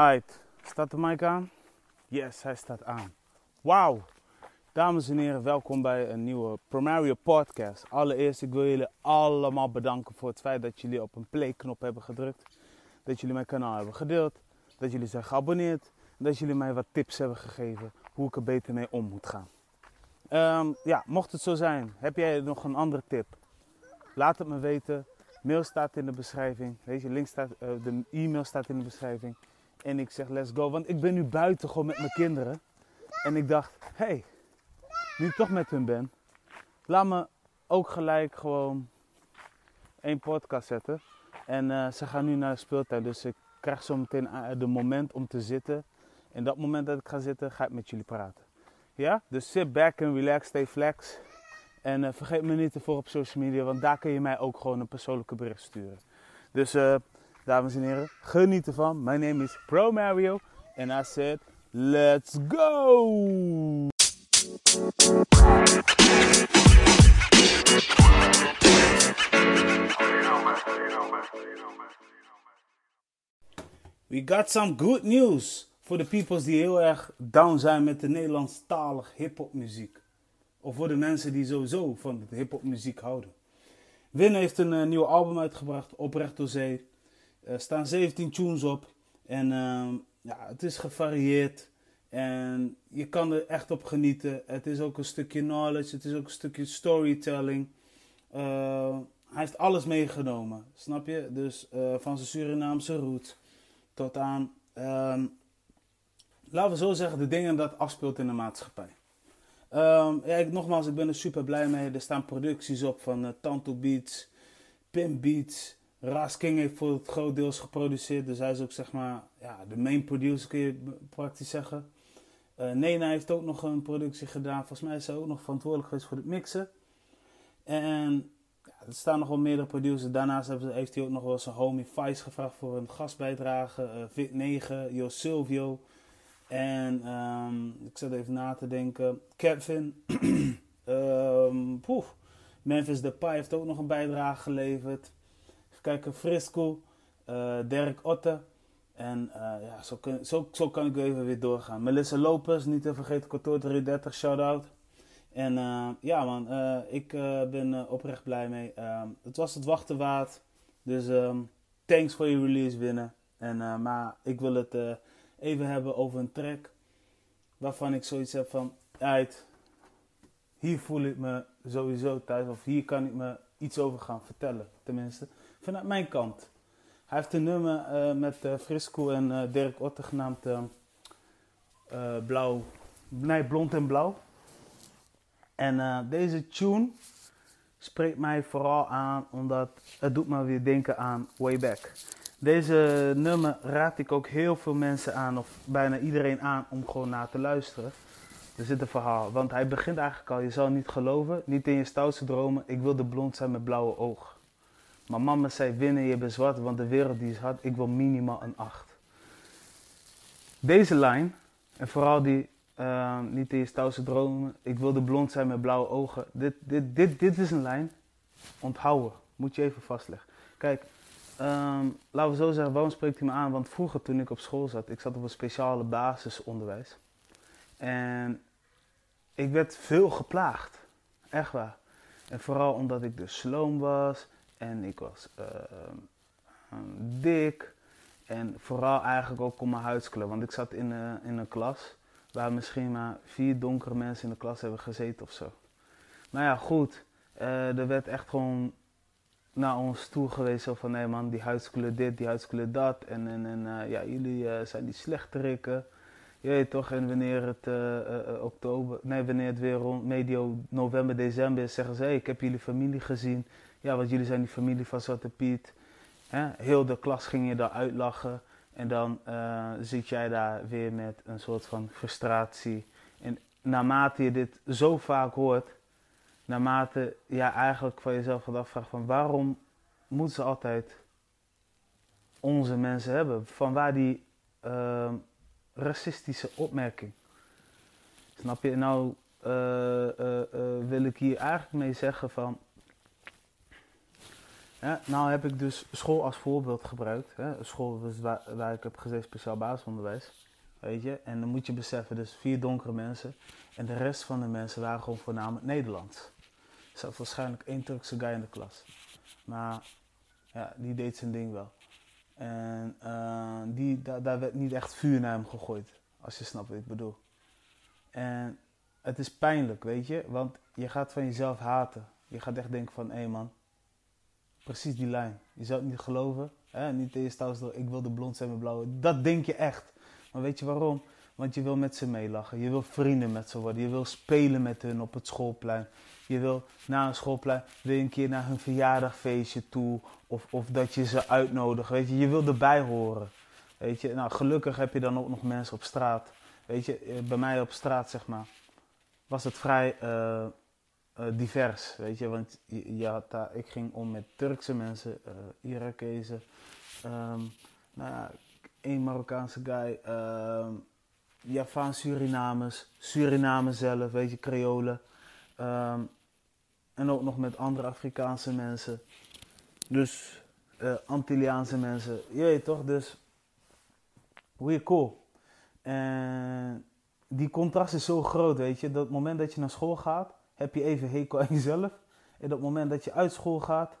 Uit. Staat de mic aan? Yes, hij staat aan. Wauw. Dames en heren, welkom bij een nieuwe Primario podcast. Allereerst, ik wil jullie allemaal bedanken voor het feit dat jullie op een play-knop hebben gedrukt. Dat jullie mijn kanaal hebben gedeeld. Dat jullie zijn geabonneerd. En dat jullie mij wat tips hebben gegeven hoe ik er beter mee om moet gaan. Ehm, ja, mocht het zo zijn, heb jij nog een andere tip? Laat het me weten. Mail staat in de beschrijving. Je, link staat, eh, de e-mail staat in de beschrijving. En ik zeg let's go. Want ik ben nu buiten gewoon met mijn kinderen. En ik dacht, hé, hey, nu ik toch met hun ben, laat me ook gelijk gewoon één podcast zetten. En eh, ze gaan nu naar de speeltuin. Dus ik krijg zo meteen eh, de moment om te zitten. En dat moment dat ik ga zitten, ga ik met jullie praten. Ja? Dus sit back and relax, stay flex. En uh, vergeet me niet te volgen op social media, want daar kun je mij ook gewoon een persoonlijke bericht sturen. Dus dames en heren, geniet ervan. Mijn naam is Pro Mario. En I said, let's go! We got some good news voor de peoples die heel erg down zijn met de Nederlandstalige hip-hop muziek. Of voor de mensen die sowieso van hip-hop muziek houden. Win heeft een uh, nieuw album uitgebracht, Oprecht door Zee. Er staan 17 tunes op. En uh, ja, het is gevarieerd. En je kan er echt op genieten. Het is ook een stukje knowledge, het is ook een stukje storytelling. Uh, hij heeft alles meegenomen, snap je? Dus uh, van zijn Surinaamse roots tot aan, um, laten we zo zeggen, de dingen dat afspeelt in de maatschappij. Um, ja, ik, nogmaals, ik ben er super blij mee. Er staan producties op van Tanto Beats, Pim Beats. Ras King heeft voor het groot deels geproduceerd. Dus hij is ook zeg maar ja, de main producer, kun je praktisch zeggen. Uh, Nena heeft ook nog een productie gedaan. Volgens mij is hij ook nog verantwoordelijk geweest voor het mixen. En ja, er staan nog wel meerdere producers. Daarnaast heeft hij ook nog wel zijn homie Vice gevraagd voor een gastbijdrage. Uh, Vit 9, Jo Silvio. En um, ik zat even na te denken. Kevin. um, poef. Memphis Depay heeft ook nog een bijdrage geleverd. Even kijken. Frisco. Uh, Dirk Otte. En uh, ja, zo, zo, zo, kan ik even weer doorgaan. Melissa Lopez, niet te vergeten. Kantoor 330, shout-out. En uh, ja man, ik ben oprecht blij mee. het was het wachten waard. Dus um, thanks voor je release winnen. En, maar ik wil het even hebben over een track waarvan ik zoiets heb van, uit, hier voel ik me sowieso thuis of hier kan ik me iets over gaan vertellen, tenminste, vanuit mijn kant. Hij heeft een nummer uh, met uh, Frisco en uh, Dirk Otter genaamd Blauw, nee, Blond en Blauw. En deze tune spreekt mij vooral aan omdat het doet me weer denken aan Way Back. Deze nummer raad ik ook heel veel mensen aan, of bijna iedereen aan, om gewoon naar te luisteren. Er zit een verhaal, want hij begint eigenlijk al, je zal niet geloven, niet in je stoutste dromen, ik wilde blond zijn met blauwe ogen. Maar mama zei, winnen, je bent zwart, want de wereld die is hard, ik wil minimaal een 8. Deze lijn, en vooral die, uh, niet in je stoutste dromen, ik wilde blond zijn met blauwe ogen. Dit, dit, dit, dit is een lijn, onthouden, moet je even vastleggen. Kijk, Um, laten we zo zeggen, waarom spreekt hij me aan? Want vroeger toen ik op school zat, ik zat op een speciale basisonderwijs. En ik werd veel geplaagd. Echt waar. En vooral omdat ik dus sloom was en ik was uh, dik. En vooral eigenlijk ook om mijn huidskleur. Want ik zat in, uh, in een klas waar misschien maar vier donkere mensen in de klas hebben gezeten of zo. Maar ja, goed. Uh, er werd echt gewoon naar ons toe geweest. Zo van, nee man, die huidskleur dit, die huidskleur dat. En, en, en ja, jullie zijn die slechterikken. Je toch, en wanneer het uh, oktober, nee, wanneer het weer rond medio november, december is, zeggen ze, hey, ik heb jullie familie gezien. Ja, want jullie zijn die familie van Zwarte Piet. Hè? Heel de klas ging je daar uitlachen. En dan zit jij daar weer met een soort van frustratie. En naarmate je dit zo vaak hoort, naarmate jij eigenlijk van jezelf gaat afvragen van waarom moeten ze altijd onze mensen hebben? Van waar die uh, racistische opmerking? Snap je? Nou uh, uh, wil ik hier eigenlijk mee zeggen van Ja, nou heb ik dus school als voorbeeld gebruikt. Hè. School waar, waar ik heb gezeten, speciaal basisonderwijs. Weet je? En dan moet je beseffen, dus vier donkere mensen. En de rest van de mensen waren gewoon voornamelijk Nederlands. Er zat waarschijnlijk één Turkse guy in de klas. Maar ja, die deed zijn ding wel. En uh, die, daar, werd niet echt vuur naar hem gegooid. Als je snapt wat ik bedoel. En het is pijnlijk, weet je. Want je gaat van jezelf haten. Je gaat echt denken van, hé man. Precies die lijn. Je zou het niet geloven. Hè? Niet eerst thuis ik wil de blond zijn met blauwe. Dat denk je echt. Maar weet je waarom? Want je wil met ze meelachen. Je wil vrienden met ze worden. Je wil spelen met hun op het schoolplein. Je wil na een schoolplein weer een keer naar hun verjaardagfeestje toe. Of, of dat je ze uitnodigt. Weet je, je wil erbij horen. Weet je, nou gelukkig heb je dan ook nog mensen op straat. Weet je, eh, bij mij op straat zeg maar, was het vrij uh, uh, divers. Weet je, want ik ging om met Turkse mensen, Irakezen. Um, nou één Marokkaanse guy. Um, Javaan Surinamers, Suriname zelf, weet je, Creolen. Um, en ook nog met andere Afrikaanse mensen. Dus uh, Antilliaanse mensen. Je weet toch, dus weer cool. En die contrast is zo groot, weet je. Dat moment dat je naar school gaat, heb je even hekel aan jezelf. En het moment dat je uit school gaat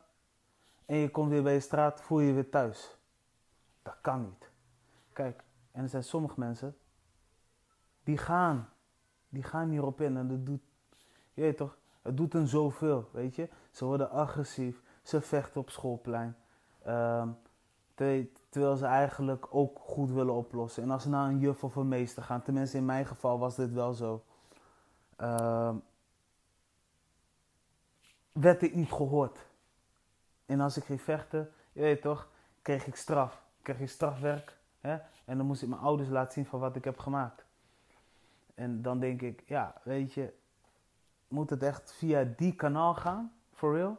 en je komt weer bij je straat, voel je je weer thuis. Dat kan niet. Kijk, en er zijn sommige mensen die gaan. Die gaan hierop in en dat doet, je weet toch, het doet hen zoveel, weet je. Ze worden agressief, ze vechten op schoolplein. Um, terwijl ze eigenlijk ook goed willen oplossen. En als ze naar een juf of een meester gaan, tenminste in mijn geval was dit wel zo. Uh, werd ik niet gehoord. En als ik ging vechten, je weet toch, kreeg ik straf. Kreeg ik strafwerk. Hè? En dan moest ik mijn ouders laten zien van wat ik heb gemaakt. En dan denk ik, ja, weet je, moet het echt via die kanaal gaan? For real?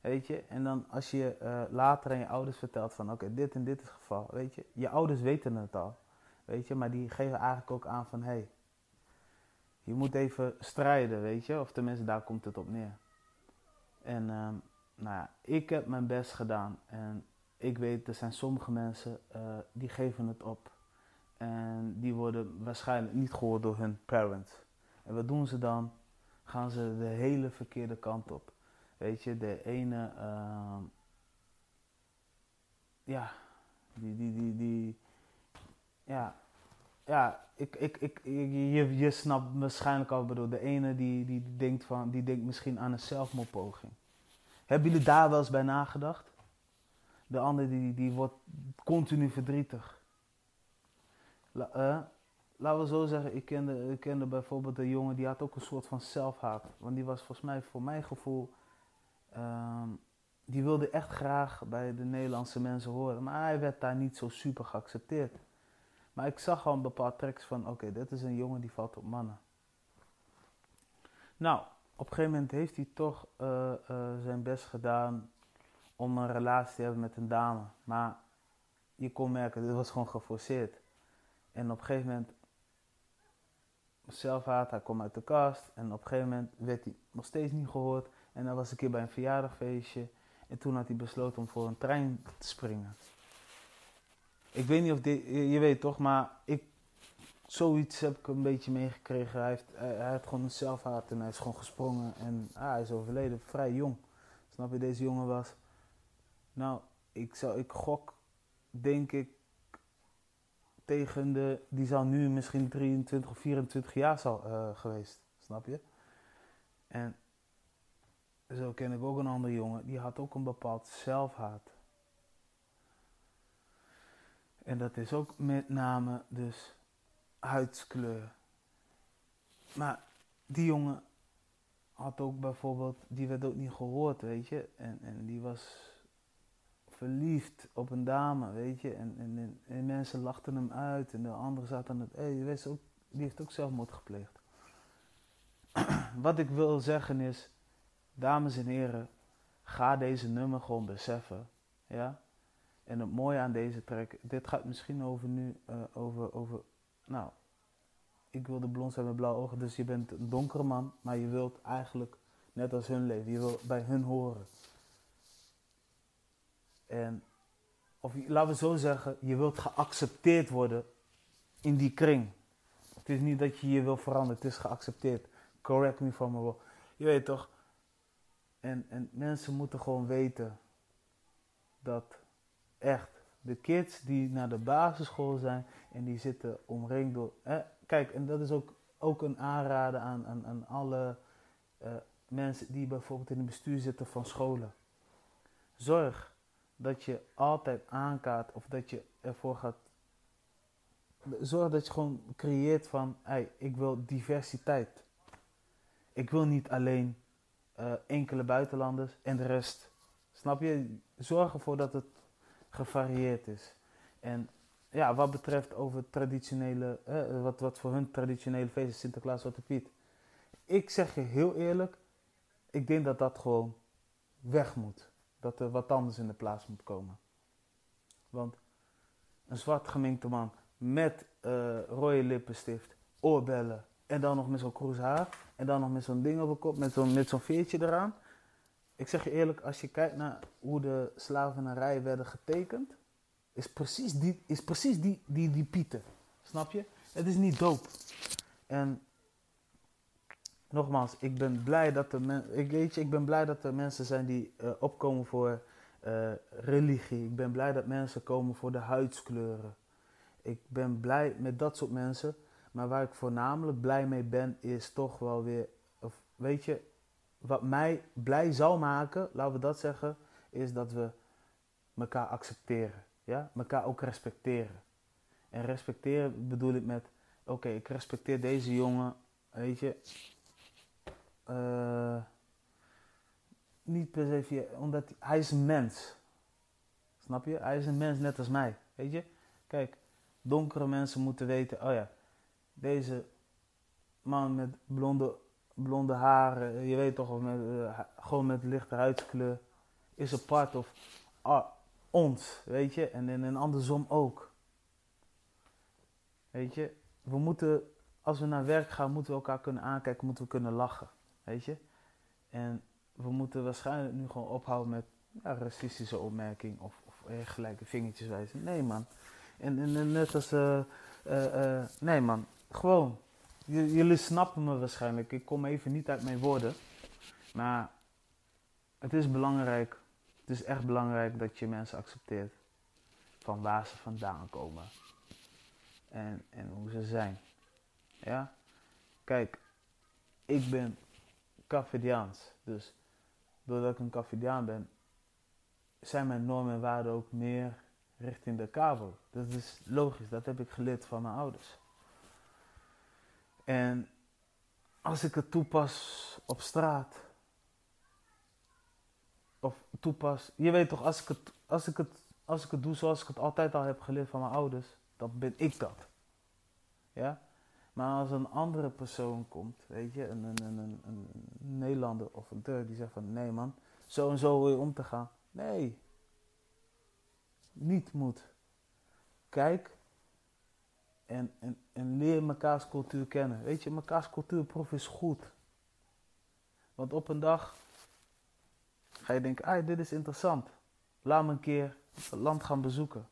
Weet je, en dan als je uh, later aan je ouders vertelt van oké, dit en dit is het geval, weet je, je ouders weten het al, weet je, maar die geven eigenlijk ook aan van hé, hey, je moet even strijden, weet je, of tenminste daar komt het op neer. En um, nou ja, ik heb mijn best gedaan en ik weet, er zijn sommige mensen uh, die geven het op. En die worden waarschijnlijk niet gehoord door hun parents. En wat doen ze dan? Gaan ze de hele verkeerde kant op. Weet je, de ene, uh, ja, die, die, die, die, ja, ja, ik, ik, ik, je, je snapt waarschijnlijk al, bedoel, de ene die, die, denkt van, die denkt misschien aan een zelfmoordpoging. Hebben jullie daar wel eens bij nagedacht? De andere die, die wordt continu verdrietig. La, uh, laten we zo zeggen, ik kende, ik kende bijvoorbeeld een jongen die had ook een soort van zelfhaat. Want die was volgens mij voor mijn gevoel Um, die wilde echt graag bij de Nederlandse mensen horen, maar hij werd daar niet zo super geaccepteerd. Maar ik zag al een bepaald tracks van, oké, dit is een jongen die valt op mannen. Nou, op een gegeven moment heeft hij toch uh, uh, zijn best gedaan om een relatie te hebben met een dame. Maar je kon merken, dit was gewoon geforceerd. En op een gegeven moment, zelfhaat, hij kwam uit de kast. En op een gegeven moment werd hij nog steeds niet gehoord. En dan was een keer bij een verjaardagfeestje. En toen had hij besloten om voor een trein te springen. Ik weet niet of dit, je weet toch, maar ik, zoiets heb ik een beetje meegekregen. Hij, heeft, hij, had gewoon een zelfhaat en hij is gewoon gesprongen. En ah, hij is overleden, vrij jong. Snap je, deze jongen was. Nou, ik, zou, ik gok, denk ik, tegen de. Die zou nu misschien 23 of 24 jaar zal, uh, geweest. Snap je? En zo ken ik ook een andere jongen, die had ook een bepaald zelfhaat. En dat is ook met name dus huidskleur. Maar die jongen had ook bijvoorbeeld, die werd ook niet gehoord, weet je. En, en die was verliefd op een dame, weet je. En, en, en mensen lachten hem uit en de anderen zaten het, hé, hey, die, die heeft ook zelfmoord gepleegd. Wat ik wil zeggen is, dames en heren, ga deze nummer gewoon beseffen. Ja? En het mooie aan deze track, dit gaat misschien over nu, uh, over, over, nou, ik wil de blond zijn met blauwe ogen, dus je bent een donkere man, maar je wilt eigenlijk net als hun leven, je wilt bij hun horen. En, of laten we zo zeggen, je wilt geaccepteerd worden in die kring. Het is niet dat je je wil veranderen, het is geaccepteerd. Correct me from my Je weet toch? En, en mensen moeten gewoon weten dat echt de kids die naar de basisschool zijn en die zitten omringd door. kijk, en dat is ook, ook een aanrader aan, aan, aan alle uh, mensen die bijvoorbeeld in het bestuur zitten van scholen. Zorg dat je altijd aankaart of dat je ervoor gaat. Zorg dat je gewoon creëert van, hey, ik wil diversiteit. Ik wil niet alleen uh, enkele buitenlanders en de rest. Snap je? Zorg ervoor dat het gevarieerd is. En ja, wat betreft over traditionele, eh, wat, wat voor hun traditionele feest is, Sinterklaas, Zwarte Piet. Ik zeg je heel eerlijk, ik denk dat dat gewoon weg moet. Dat er wat anders in de plaats moet komen. Want een zwart geminkte man met uh, rode lippenstift, oorbellen en dan nog met zo'n kroes haar en dan nog met zo'n ding op de kop, met zo'n, zo'n veertje eraan. Ik zeg je eerlijk, als je kijkt naar hoe de slavenarij werden getekend, is precies die, is precies die, die, die pieten. Snap je? Het is niet doop. En nogmaals, ik ben blij dat er, ik weet je, ik ben blij dat er mensen zijn die uh, opkomen voor uh, religie. Ik ben blij dat mensen komen voor de huidskleuren. Ik ben blij met dat soort mensen. Maar waar ik voornamelijk blij mee ben, is toch wel weer, of weet je, wat mij blij zou maken, laten we dat zeggen, is dat we elkaar accepteren. Ja? Elkaar ook respecteren. En respecteren bedoel ik met, oké, ik respecteer deze jongen, weet je, uh, niet per se omdat hij, is een mens. Snap je? Hij is een mens net als mij, weet je? Kijk, donkere mensen moeten weten, oh ja, deze man met blonde blonde haren, je weet toch, met, uh, gewoon met lichte huidskleur, is een part of uh, ons, weet je, en, en, en andersom ook. Weet je, we moeten, als we naar werk gaan, moeten we elkaar kunnen aankijken, moeten we kunnen lachen, weet je. En we moeten waarschijnlijk nu gewoon ophouden met ja, racistische opmerking of, of eh, gelijke vingertjes wijzen. Nee man. En, en, net als, uh, uh, nee man, gewoon jullie snappen me waarschijnlijk. Ik kom even niet uit mijn woorden. Maar het is belangrijk. Het is echt belangrijk dat je mensen accepteert. Van waar ze vandaan komen. En, en hoe ze zijn. Ja? Kijk, ik ben Cavidiaans. Dus doordat ik een Cavidiaan ben, zijn mijn normen en waarden ook meer richting de kabel. Dat is logisch, dat heb ik geleerd van mijn ouders. En als ik het toepas op straat, of toepas, je weet toch, als ik het, als ik het, als ik het doe zoals ik het altijd al heb geleerd van mijn ouders, dan ben ik dat. Ja? Maar als een andere persoon komt, weet je, een, een, een, een, Nederlander of een Turk die zegt van nee man, zo en zo wil je om te gaan. Nee, niet moet. Kijk en, en, en leer mekaars cultuur kennen. Weet je, mekaars cultuurproef is goed. Want op een dag ga je denken, ah, dit is interessant. Laat me een keer het land gaan bezoeken.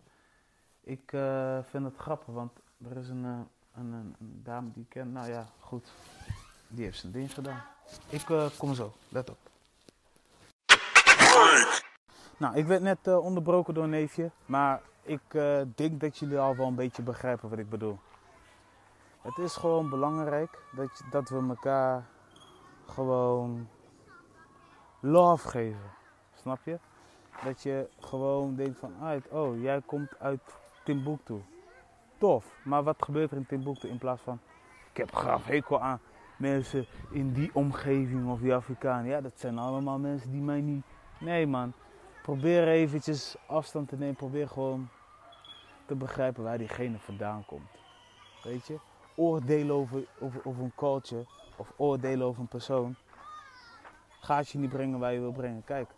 Ik uh, vind het grappig, want er is een, uh, een, een, een, dame die ik ken. Nou ja, goed. Die heeft zijn ding gedaan. Ik uh, kom zo, let op. Nou, ik werd net onderbroken door een neefje. Maar ik uh, denk dat jullie al wel een beetje begrijpen wat ik bedoel. Het is gewoon belangrijk dat, je, dat we elkaar gewoon love geven. Snap je? Dat je gewoon denkt van, oh, jij komt uit Timbuktu. Tof, maar wat gebeurt er in Timbuktu in plaats van, ik heb graag hekel aan mensen in die omgeving of die Afrikanen. Ja, dat zijn allemaal mensen die mij niet... Nee man, probeer eventjes afstand te nemen. Probeer gewoon te begrijpen waar diegene vandaan komt. Weet je? Oordelen over, over, over een culture of oordelen over een persoon gaat je niet brengen waar je wil brengen. Kijk,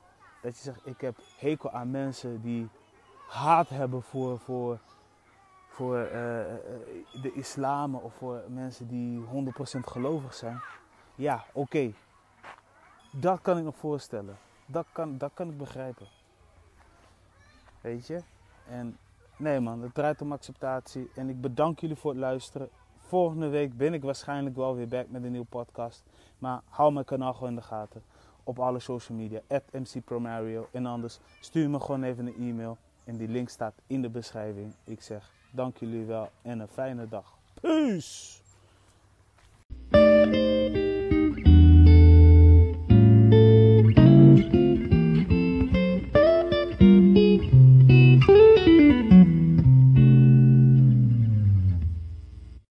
dat je zegt, ik heb hekel aan mensen die haat hebben voor, voor, voor uh, de islam of voor mensen die 100% gelovig zijn. Ja, oké. Dat kan ik nog voorstellen. Dat kan, dat kan ik begrijpen. Weet je? En nee man, het draait om acceptatie. En ik bedank jullie voor het luisteren. Volgende week ben ik waarschijnlijk wel weer back met een nieuwe podcast. Maar hou mijn kanaal gewoon in de gaten. Op alle social media, at MCPromario. En anders stuur me gewoon even een e-mail. En die link staat in de beschrijving. Ik zeg Dank jullie wel en een fijne dag. Peace!